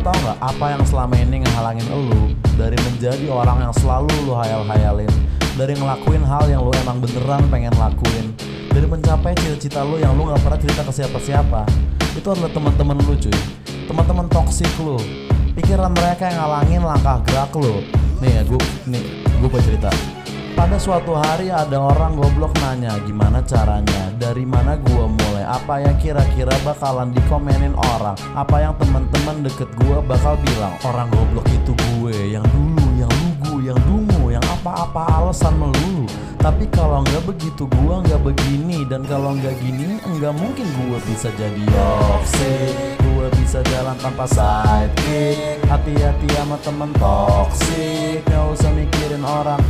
tau nggak apa yang selama ini ngehalangin lu dari menjadi orang yang selalu lu hayal-hayalin, dari ngelakuin hal yang lu emang beneran pengen lakuin, dari mencapai cita-cita lu yang lu nggak pernah cerita ke siapa-siapa. Itu adalah teman-teman lu cuy, teman-teman toksik lu, pikiran mereka yang ngalangin langkah gerak lu. Nih ya, gue nih gue cerita. Pada suatu hari ada orang goblok nanya gimana caranya? Dari mana gua mulai? Apa yang kira-kira bakalan dikomenin orang? Apa yang teman-teman deket gua bakal bilang? Orang goblok itu gue Yang dulu, yang lugu, yang dungu Yang apa-apa alasan melulu. Tapi kalau nggak begitu gua nggak begini Dan kalau nggak gini nggak mungkin gua bisa jadi toxic. Gua bisa jalan tanpa sidekick. Hati-hati sama temen toxic. Gak usah mikirin orang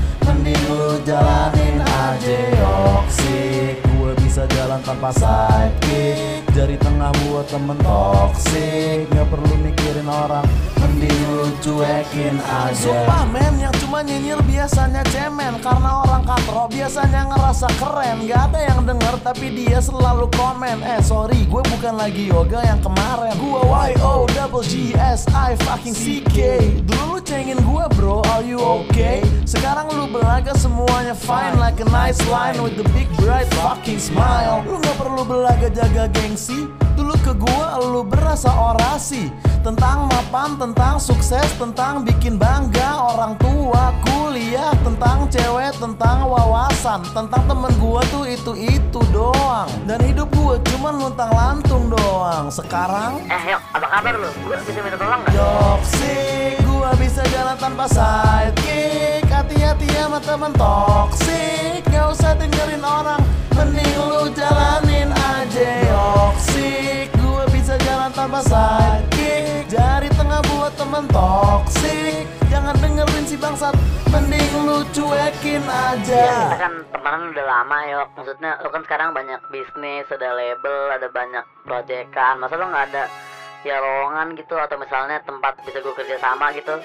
tanpa sidekick Jari tengah buat temen toxic Gak perlu mikirin orang Mending lu cuekin aja. Sumpah men yang cuma nyinyir biasanya cemen. Karena orang katro biasanya ngerasa keren Gak ada yang denger tapi dia selalu komen Eh sorry gue bukan lagi yoga yang kemarin. Gue Y-O double G-S-I fucking C-K Dulu lu cengin gue bro are you okay? Sekarang lu belaga semuanya fine Like a nice line with the big bright fucking smile. Lu gak perlu belaga jaga gengsi. Dulu ke gue lu berasa orasi Tentang mapan, tentang sukses, tentang bikin bangga. Orang tua Kuliah tentang cewek, tentang wawasan. Tentang temen gua tuh itu-itu doang. Dan hidup gua cuman luntang lantung doang. Sekarang? Eh yok, apa kabar lu? Gue bisa minta tolong nggak? Toxic, gua bisa jalan tanpa sidekick. Hati-hati sama temen toxic. Gak usah dengerin orang, mending lu jalanin aja. Toxic, gua bisa jalan tanpa sidekick temen toxic. Jangan dengerin si bangsat, mending lu cuekin Ya, aja kita kan temenan udah lama yok Maksudnya lu kan sekarang banyak bisnis, ada label, ada banyak proyekan. Masa lu nggak ada ya lowongan gitu? Atau misalnya tempat bisa gue kerja sama gitu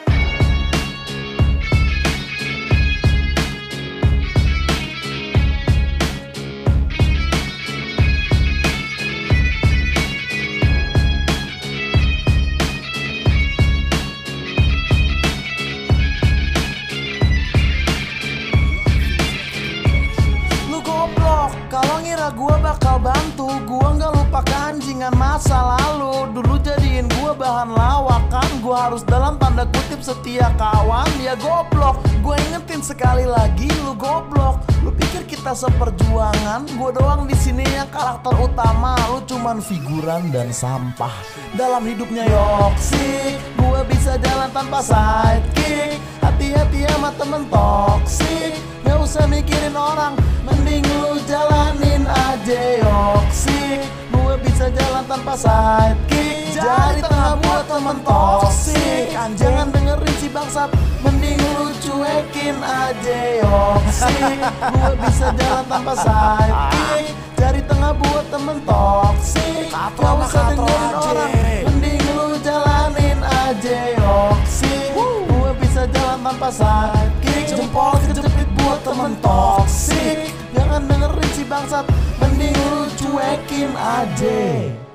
gua bakal bantu. Gua nggak lupa kanjingan masa lalu. Dulu jadiin gua bahan lawakan. Gua harus dalam tanda kutip setia kawan. Ya goblok, gua ingetin sekali lagi lu goblok. Lu pikir kita seperjuangan? Gua doang di sini yang karakter utama. Lu cuman figuran dan sampah. Dalam hidupnya yoksik Gua bisa jalan tanpa sidekick. Hati-hati sama temen toksik Gak usah mikirin orang tanpa sidekick. Jari tengah buat temen toksik Jangan dengerin si bangsat. Mending lu cuekin aja yoksik Gue bisa jalan tanpa sidekick. Jari tengah buat temen toksik Gak usah dengerin orang. Mending lu jalanin aja yoksik Gue bisa jalan tanpa sidekick. Jempol kejepit buat temen toksik Jangan dengerin si bangsat. Mending lu cuekin aja